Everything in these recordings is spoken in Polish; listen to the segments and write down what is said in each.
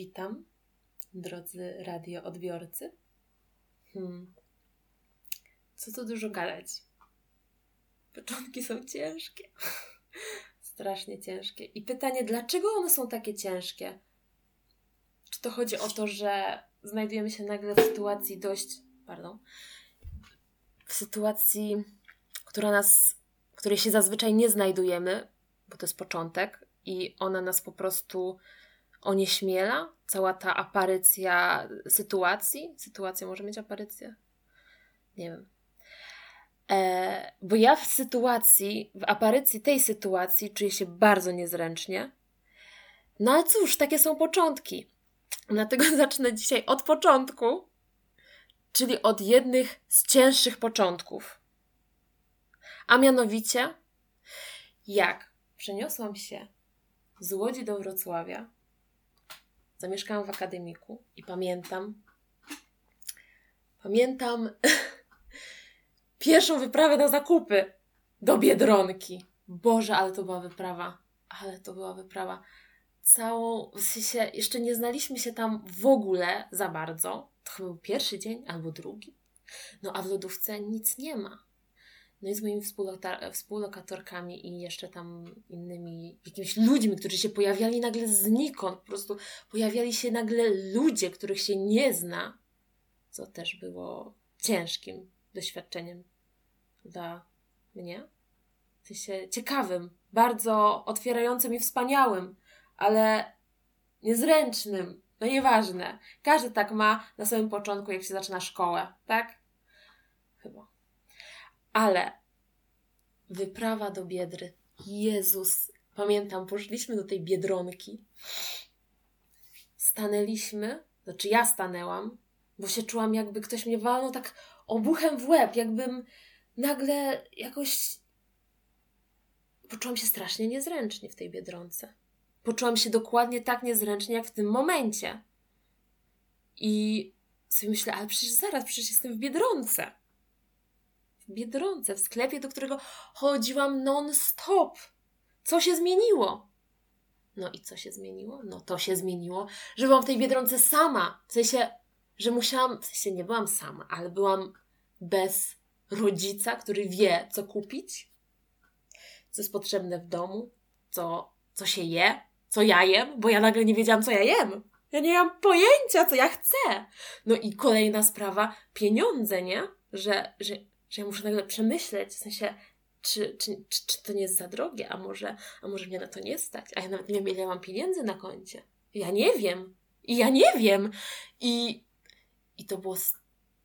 Witam, drodzy radioodbiorcy. Hmm. Co tu dużo gadać? Początki są ciężkie. Strasznie ciężkie. I pytanie, dlaczego one są takie ciężkie? Czy to chodzi o to, że znajdujemy się nagle w sytuacji dość. Pardon. W sytuacji, która nas, której się zazwyczaj nie znajdujemy, bo to jest początek, i ona nas po prostu onieśmiela, cała ta aparycja sytuacji. Sytuacja może mieć aparycję? Nie wiem. E, bo ja w sytuacji, w aparycji tej sytuacji czuję się bardzo niezręcznie. No ale cóż, takie są początki. Dlatego zacznę dzisiaj od początku, czyli od jednych z cięższych początków. A mianowicie, jak przeniosłam się z Łodzi do Wrocławia, zamieszkałam w akademiku i pamiętam, pamiętam pierwszą wyprawę na zakupy do Biedronki. Boże, ale to była wyprawa. Ale to była wyprawa. Całą, w sensie, jeszcze nie znaliśmy się tam w ogóle za bardzo. To chyba był pierwszy dzień albo drugi. No a w lodówce nic nie ma. No i z moimi współlokatorkami i jeszcze tam innymi jakimiś ludźmi, którzy się pojawiali nagle znikąd. Po prostu pojawiali się nagle ludzie, których się nie zna, co też było ciężkim doświadczeniem dla mnie. W sensie ciekawym, bardzo otwierającym i wspaniałym, ale niezręcznym. No nieważne. Każdy tak ma na samym początku, jak się zaczyna szkołę, tak? Chyba. Ale wyprawa do Biedry. Jezus. Pamiętam, poszliśmy do tej Biedronki. Stanęliśmy, znaczy ja stanęłam, bo się czułam jakby ktoś mnie walnął tak obuchem w łeb, jakbym nagle jakoś poczułam się strasznie niezręcznie w tej Biedronce. Poczułam się dokładnie tak niezręcznie, jak w tym momencie. I sobie myślę, ale przecież zaraz, przecież jestem w Biedronce. Biedronce, w sklepie, do którego chodziłam non-stop. Co się zmieniło? No i co się zmieniło? No to się zmieniło, że byłam w tej Biedronce sama. W sensie, że musiałam, w sensie nie byłam sama, ale byłam bez rodzica, który wie, co kupić, co jest potrzebne w domu, co, co się je, co ja jem, bo ja nagle nie wiedziałam, co ja jem. Ja nie mam pojęcia, co ja chcę. No i kolejna sprawa, pieniądze, nie? Że, że że ja muszę nagle przemyśleć, w sensie, czy, czy, czy, czy, to nie jest za drogie, a może, a może mnie na to nie stać, a ja nawet nie wiem, ile mam pieniędzy na koncie. Ja nie wiem. I ja nie wiem. I, i to było,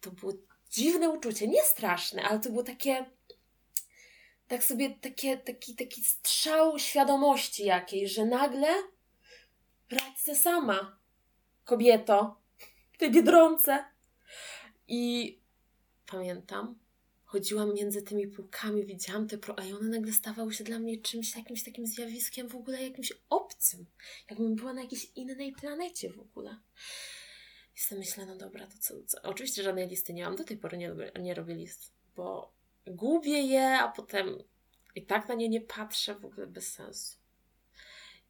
to było dziwne uczucie, nie straszne, ale to było takie, tak sobie, takie, taki, taki strzał świadomości jakiejś, że nagle radź sama, kobieto, tej biedronce. I pamiętam, chodziłam między tymi półkami, widziałam te pro, a one nagle stawały się dla mnie czymś jakimś takim zjawiskiem w ogóle jakimś obcym. Jakbym była na jakiejś innej planecie w ogóle. I sobie myślę, no dobra, to co, co? Oczywiście żadnej listy nie mam, do tej pory nie, nie robię list, bo gubię je, a potem i tak na nie nie patrzę, w ogóle bez sensu.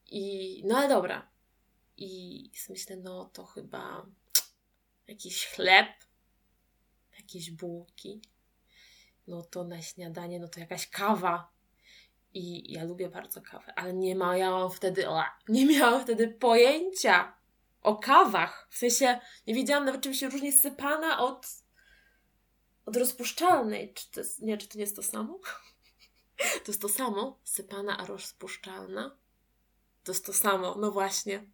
I no ale dobra. I myślę, no to chyba jakiś chleb, jakieś bułki, no to na śniadanie, no to jakaś kawa. I ja lubię bardzo kawę, ale nie miałam wtedy, o, nie miałam wtedy pojęcia o kawach. W sensie nie wiedziałam nawet czym się różni sypana od, od rozpuszczalnej. Czy to jest, nie, czy to nie jest to samo? To jest to samo, sypana, a rozpuszczalna. To jest to samo, no właśnie.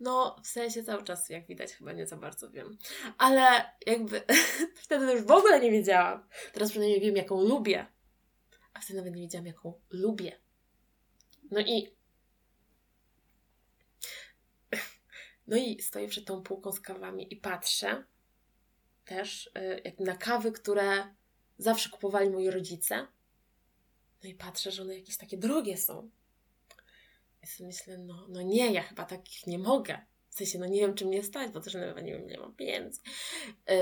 No, w sensie cały czas, jak widać, chyba nie za bardzo wiem. Ale jakby wtedy już w ogóle nie wiedziałam. Teraz przynajmniej wiem, jaką lubię. A wtedy nawet nie wiedziałam, jaką lubię. No i. No i stoję przed tą półką z kawami i patrzę też y, jak na kawy, które zawsze kupowali moi rodzice. No i patrzę, że one jakieś takie drogie są. I sobie myślę, no, no nie, ja chyba takich nie mogę. W sensie, no nie wiem, czy mnie stać, bo też nawet nie wiem, nie mam pieniędzy. Yy,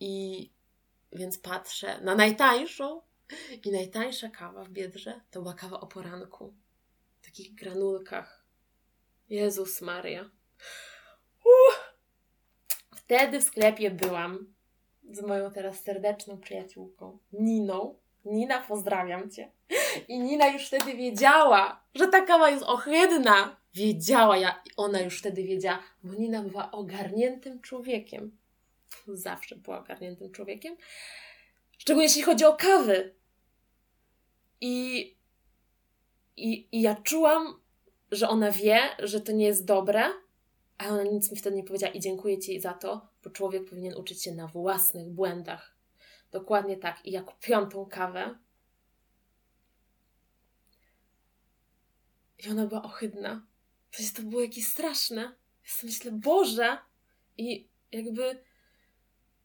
I więc patrzę na najtańszą i najtańsza kawa w Biedrze to była kawa o poranku. W takich granulkach. Jezus Maria. Wtedy w sklepie byłam z moją teraz serdeczną przyjaciółką, Niną. Nina, pozdrawiam Cię. I Nina już wtedy wiedziała, że ta kawa jest ohydna. Wiedziała, ja, ona już wtedy wiedziała, bo Nina była ogarniętym człowiekiem. Zawsze była ogarniętym człowiekiem. Szczególnie jeśli chodzi o kawy. I, i, i ja czułam, że ona wie, że to nie jest dobre, a ona nic mi wtedy nie powiedziała i dziękuję Ci za to, bo człowiek powinien uczyć się na własnych błędach. Dokładnie tak. I ja kupiłam tą kawę i ona była ohydna. Przecież to było jakieś straszne. Ja sobie myślę, Boże! I jakby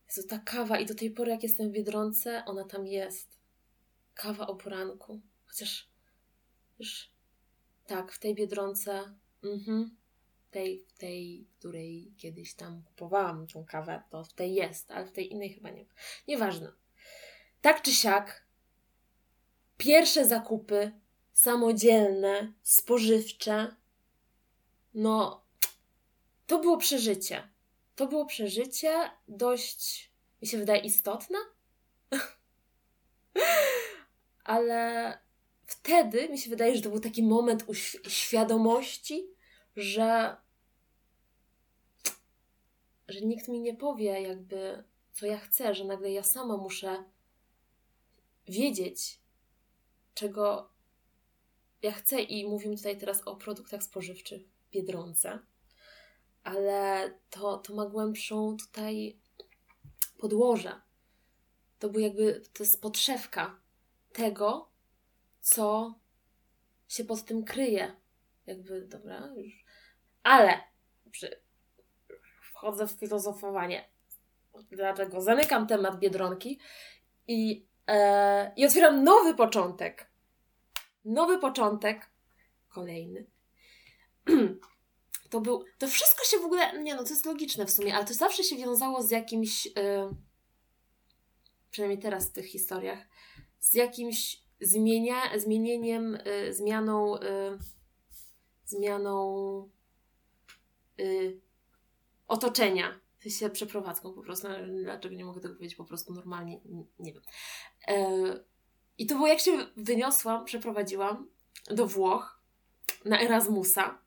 Jezu, ta kawa i do tej pory jak jestem w Biedronce, ona tam jest. Kawa o poranku. Chociaż już tak, w tej Biedronce mhm, tej, w tej, której kiedyś tam kupowałam tą kawę, to w tej jest, ale w tej innej chyba nie. Nieważne. Tak czy siak, pierwsze zakupy samodzielne, spożywcze, no, to było przeżycie. To było przeżycie dość, mi się wydaje, istotne. ale wtedy mi się wydaje, że to był taki moment świadomości, że, że nikt mi nie powie, jakby, co ja chcę, że nagle ja sama muszę wiedzieć, czego ja chcę. I mówimy tutaj teraz o produktach spożywczych biedronce, ale to, to ma głębszą tutaj podłoże. To był jakby, to jest podszewka tego, co się pod tym kryje. Jakby, dobra, już ale przy, wchodzę w filozofowanie. Dlaczego? Zamykam temat biedronki i, e, i otwieram nowy początek. Nowy początek, kolejny. To był, to wszystko się w ogóle, nie no, to jest logiczne w sumie, ale to zawsze się wiązało z jakimś, e, przynajmniej teraz w tych historiach, z jakimś zmienia, zmienieniem, y, zmianą, y, zmianą y, otoczenia. W się przeprowadzką po prostu. Dlaczego nie mogę tego powiedzieć po prostu normalnie? Nie, nie wiem. E, I to było jak się wyniosłam, przeprowadziłam do Włoch na Erasmusa.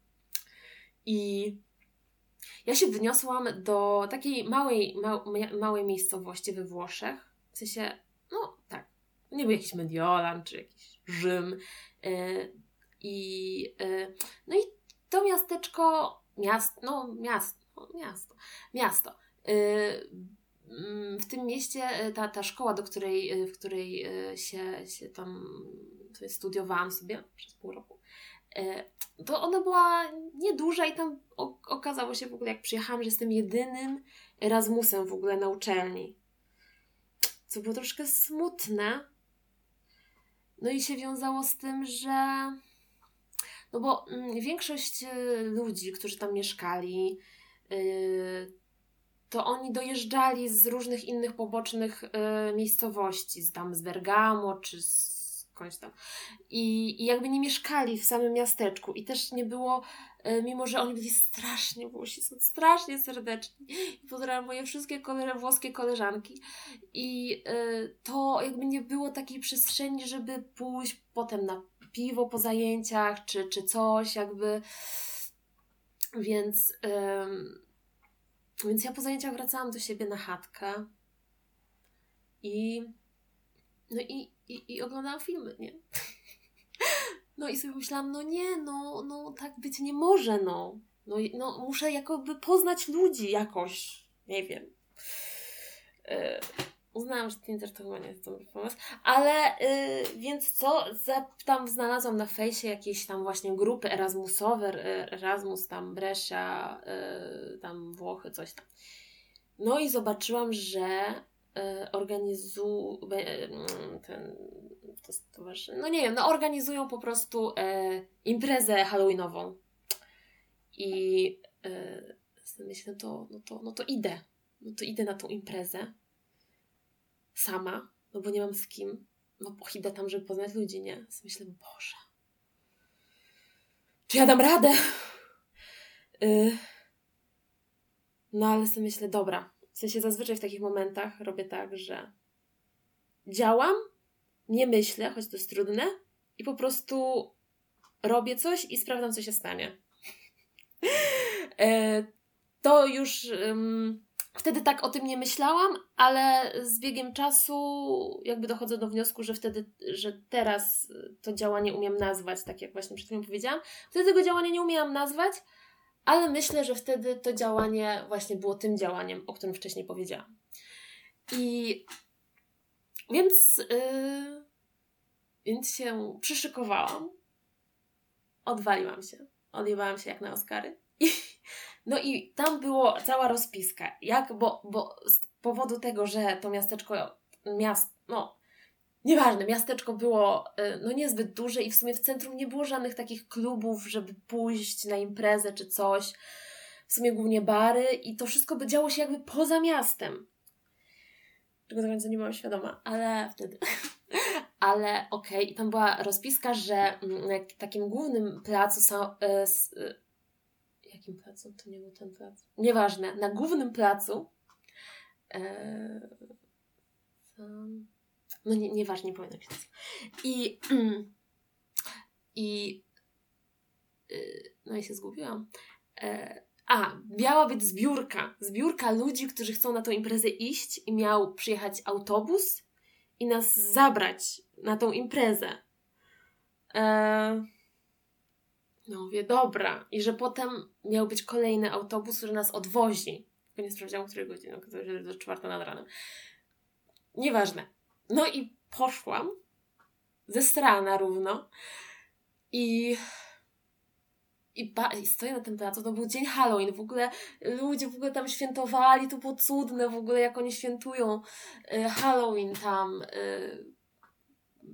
I ja się wyniosłam do takiej małej, ma, małej miejscowości we Włoszech. W sensie, no tak, nie był jakiś Mediolan czy jakiś Rzym. E, I, e, no i to miasteczko miast, no miasto, miasto, miasto. Y, mm, w tym mieście y, ta, ta szkoła, do której, y, w której się, się tam studiowałam sobie przez pół roku, to ona była nieduża i tam okazało się w ogóle, jak przyjechałam, że jestem jedynym Erasmusem w ogóle na uczelni. Co było troszkę smutne. No i się wiązało z tym, że no bo mm, większość ludzi, którzy tam mieszkali, to oni dojeżdżali z różnych innych pobocznych y, miejscowości, z tam z Bergamo czy skądś tam. I, I jakby nie mieszkali w samym miasteczku i też nie było, mimo że oni byli strasznie włosi, są strasznie serdeczni. I pozdrawiam moje wszystkie kole, włoskie koleżanki. I to jakby nie było takiej przestrzeni, żeby pójść potem na piwo po zajęciach, czy, czy coś, jakby. Więc, więc ja po zajęciach wracałam do siebie na chatkę i no i, i, i oglądałam filmy, nie? No i sobie myślałam, no nie, no, no tak być nie może, no. No, no muszę jakoby poznać ludzi jakoś, nie wiem. Yy, uznałam, że Tinder to chyba nie jest dobry pomysł, ale yy, więc co, tam znalazłam na fejsie jakieś tam właśnie grupy Erasmusowe, Erasmus tam Brescia, yy, tam Włochy, coś tam. No i zobaczyłam, że yy, organizują ten, to no nie wiem, no organizują po prostu yy, imprezę halloweenową. I yy, myślę, no to, no, to, no to idę, no to idę na tą imprezę sama, no bo nie mam z kim. No idę tam, żeby poznać ludzi, nie? Więc myślę, Boże, czy ja dam radę? Yy. No ale sobie myślę, dobra, w sensie zazwyczaj w takich momentach robię tak, że działam, nie myślę, choć to jest trudne, i po prostu robię coś i sprawdzam, co się stanie. E, to już um, wtedy tak o tym nie myślałam, ale z biegiem czasu jakby dochodzę do wniosku, że wtedy, że teraz to działanie umiem nazwać, tak jak właśnie przed chwilą powiedziałam. Wtedy tego działania nie umiałam nazwać, ale myślę, że wtedy to działanie właśnie było tym działaniem, o którym wcześniej powiedziałam. I więc, yy, więc się przyszykowałam, odwaliłam się, odjebałam się jak na Oscary. No i tam było cała rozpiska, jak, bo, bo z powodu tego, że to miasteczko, miast, no Nieważne, miasteczko było y, no niezbyt duże i w sumie w centrum nie było żadnych takich klubów, żeby pójść na imprezę czy coś. W sumie głównie bary i to wszystko by działo się jakby poza miastem. Czego do końca nie byłam świadoma, ale wtedy. ale okej, okay. i tam była rozpiska, że mm, na takim głównym placu są. Jakim placu? To nie był ten plac. Nieważne, na głównym placu. E, no nie, nieważne, nie pamiętam się I, i y, no i się zgubiłam. E, a, miała być zbiórka. Zbiórka ludzi, którzy chcą na tą imprezę iść i miał przyjechać autobus i nas zabrać na tą imprezę. E, no mówię, dobra. I że potem miał być kolejny autobus, który nas odwozi. Tylko nie sprawdziłam, której godziny, jest do czwarta nad ranem. Nieważne. No i poszłam ze strana równo i i, ba- I stoję na tym placu, to był dzień Halloween, w ogóle ludzie w ogóle tam świętowali, to było cudne w ogóle, jak oni świętują y, Halloween tam.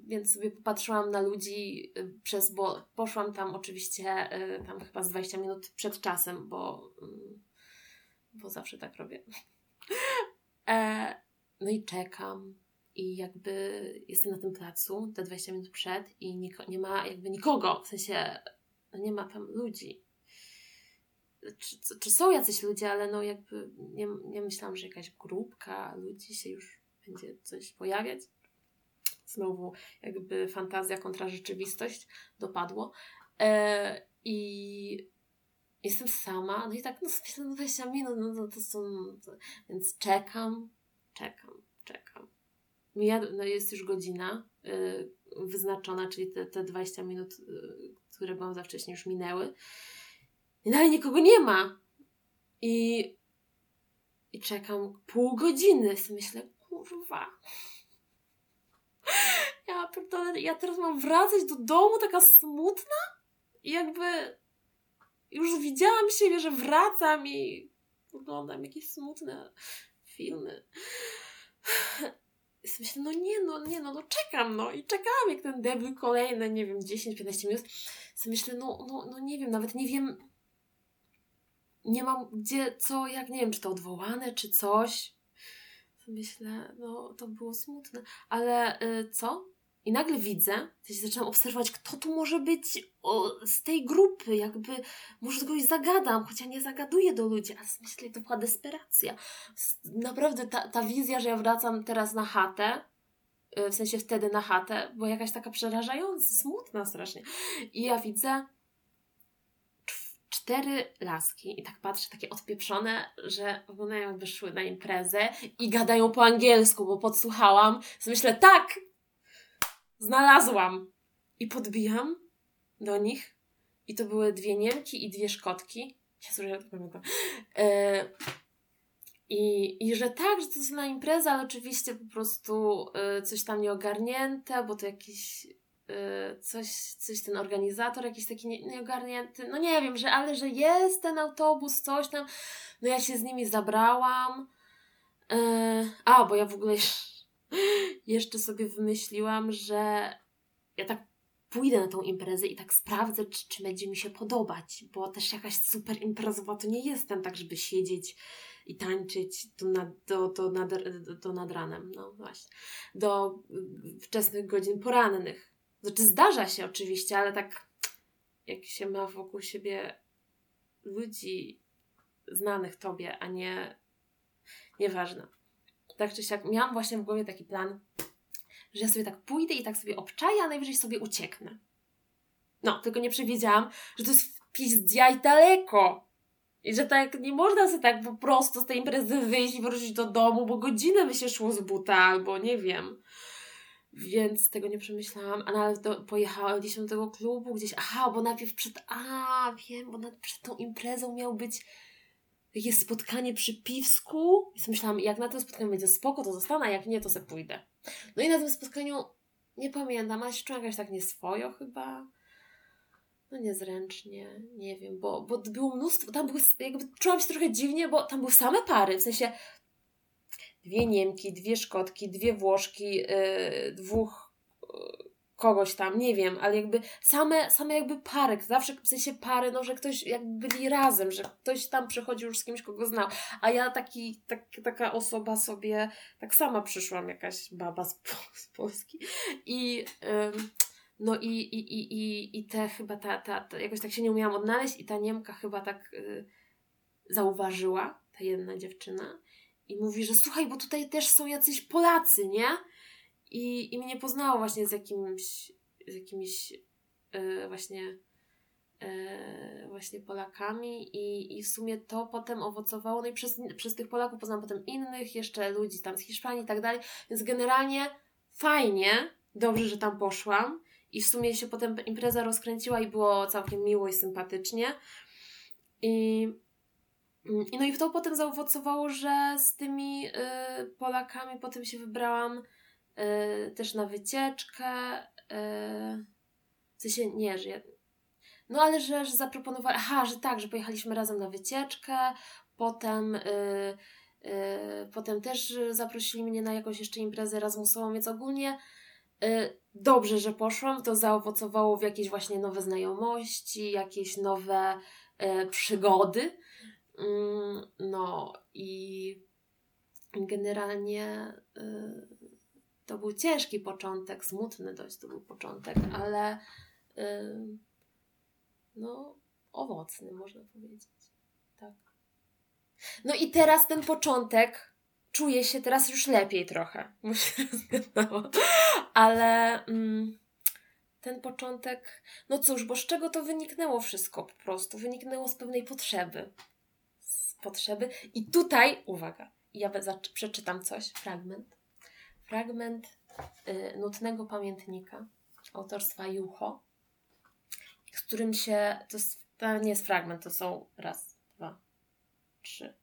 Więc sobie popatrzyłam na ludzi y, przez, bo poszłam tam oczywiście y, tam chyba z 20 minut przed czasem, bo, y, bo zawsze tak robię. E, no i czekam i jakby jestem na tym placu te 20 minut przed i nie, nie ma jakby nikogo, w sensie no nie ma tam ludzi. Czy, czy, są jacyś ludzie, ale no jakby nie, nie myślałam, że jakaś grupka ludzi się już będzie coś pojawiać. Znowu jakby fantazja kontra rzeczywistość dopadło. E, I jestem sama, no i tak no myślę, no 20 minut, no, no to są, to, więc czekam, czekam, czekam. Mija, no jest już godzina y, wyznaczona, czyli te, te 20 minut, y, które byłam za wcześnie, już minęły. I dalej nikogo nie ma. I, i czekam pół godziny. Myślę, kurwa. Ja pierdolę, ja teraz mam wracać do domu taka smutna i jakby już widziałam siebie, że wracam i oglądam jakieś smutne filmy myślę, no nie, no nie, no, no czekam, no i czekałam jak ten debiut kolejne, nie wiem, 10-15 minut. Sobie myślę, no, no, no nie wiem, nawet nie wiem, nie mam gdzie, co, jak, nie wiem, czy to odwołane, czy coś. Myślę, no to było smutne, ale y, co? I nagle widzę, coś zaczynam obserwować, kto tu może być o, z tej grupy, jakby może kogoś zagadam, choć ja nie zagaduję do ludzi, ale myślę, to była desperacja. Naprawdę ta, ta wizja, że ja wracam teraz na chatę, y, w sensie wtedy na chatę, była jakaś taka przerażająca, smutna strasznie. I ja widzę cztery laski i tak patrzę, takie odpieprzone, że wyglądają jakby szły na imprezę i gadają po angielsku, bo podsłuchałam. Więc myślę, tak, Znalazłam! I podbijam do nich. I to były dwie Niemki i dwie Szkotki. Jezu, ja to pamiętam. E, i, I że tak, że to jest na impreza, ale oczywiście po prostu e, coś tam nieogarnięte, bo to jakiś e, coś, coś ten organizator jakiś taki nie, nieogarnięty, no nie wiem, że ale że jest ten autobus, coś tam. No ja się z nimi zabrałam. A, bo ja w ogóle jeszcze sobie wymyśliłam, że ja tak pójdę na tą imprezę i tak sprawdzę, czy, czy będzie mi się podobać, bo też jakaś super imprezowa to nie jestem, tak żeby siedzieć i tańczyć do nad, do, do, nad, do nad ranem, no właśnie, do wczesnych godzin porannych. Znaczy zdarza się oczywiście, ale tak jak się ma wokół siebie ludzi znanych tobie, a nie nieważne. Tak czy siak, miałam właśnie w głowie taki plan, że ja sobie tak pójdę i tak sobie obczaję, a najwyżej sobie ucieknę. No, tylko nie przewidziałam, że to jest i daleko. I że tak nie można sobie tak po prostu z tej imprezy wyjść i wrócić do domu, bo godzinę by się szło z buta, albo nie wiem. Więc tego nie przemyślałam. A nawet do, pojechałam gdzieś do tego klubu, gdzieś. Aha, bo najpierw przed. A, wiem, bo przed tą imprezą miał być jakieś spotkanie przy piwsku. I myślałam, jak na tym spotkaniu będzie spoko, to zostanę, a jak nie, to sobie pójdę. No i na tym spotkaniu nie pamiętam, ale się czułam jakoś tak nieswojo chyba. No niezręcznie, nie wiem, bo, bo było mnóstwo, tam były, jakby czułam się trochę dziwnie, bo tam były same pary, w sensie dwie Niemki, dwie Szkotki, dwie Włoszki, yy, dwóch kogoś tam, nie wiem, ale jakby same, same jakby pary, zawsze w sensie pary, no, że ktoś jakby byli razem, że ktoś tam przychodził już z kimś, kogo znał, a ja taki, tak, taka osoba sobie, tak sama przyszłam, jakaś baba z, z Polski i... Yy, no i, i, i, i, i te chyba ta, ta, ta, jakoś tak się nie umiałam odnaleźć i ta Niemka chyba tak y, zauważyła, ta jedna dziewczyna i mówi, że słuchaj, bo tutaj też są jacyś Polacy, nie? I, i mnie poznało właśnie z jakimś, z jakimiś y, właśnie y, właśnie Polakami i, i w sumie to potem owocowało, no i przez, przez tych Polaków poznałam potem innych, jeszcze ludzi tam z Hiszpanii i tak dalej, więc generalnie fajnie, dobrze, że tam poszłam i w sumie się potem impreza rozkręciła i było całkiem miło i sympatycznie. I, mm, i no i to potem zaowocowało, że z tymi y, Polakami potem się wybrałam y, też na wycieczkę. Y, w sensie nie, że ja, no ale że, że zaproponowali, aha, że tak, że pojechaliśmy razem na wycieczkę, potem, y, y, potem też zaprosili mnie na jakąś jeszcze imprezę Erasmusową, więc ogólnie y, dobrze, że poszłam, to zaowocowało w jakieś właśnie nowe znajomości, jakieś nowe przygody. Mm, no i generalnie to był ciężki początek, smutny dość to był początek, ale e, no owocny można powiedzieć. Tak. No i teraz ten początek czuję się teraz już lepiej trochę, się Ale mm, ten początek, no cóż, bo z czego to wyniknęło wszystko po prostu? Wyniknęło z pewnej potrzeby. Z potrzeby. I tutaj, uwaga, ja przeczytam coś, fragment. Fragment y, nutnego pamiętnika autorstwa Jucho, z którym się, to, jest, to nie jest fragment, to są raz, dwa, trzy,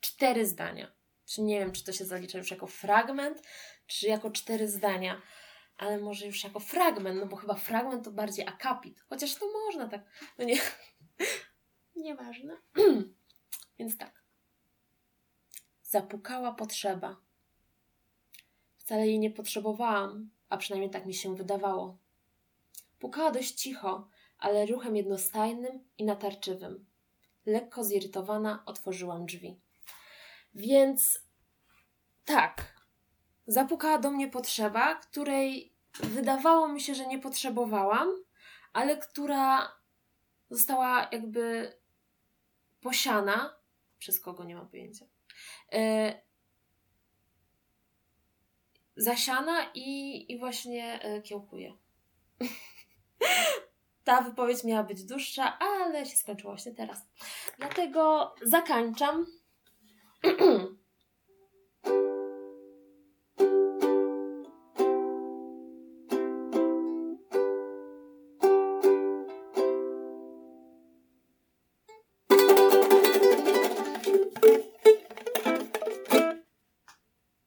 cztery zdania czy nie wiem, czy to się zalicza już jako fragment, czy jako cztery zdania, ale może już jako fragment, no bo chyba fragment to bardziej akapit. Chociaż to można tak, no nie, nieważne. Więc tak. Zapukała potrzeba. Wcale jej nie potrzebowałam, a przynajmniej tak mi się wydawało. Pukała dość cicho, ale ruchem jednostajnym i natarczywym. Lekko zirytowana otworzyłam drzwi. Więc tak, zapukała do mnie potrzeba, której wydawało mi się, że nie potrzebowałam, ale która została jakby posiana, przez kogo nie mam pojęcia, yy, zasiana i, i właśnie yy, kiełkuje. Ta wypowiedź miała być dłuższa, ale się skończyła właśnie teraz. Dlatego zakańczam.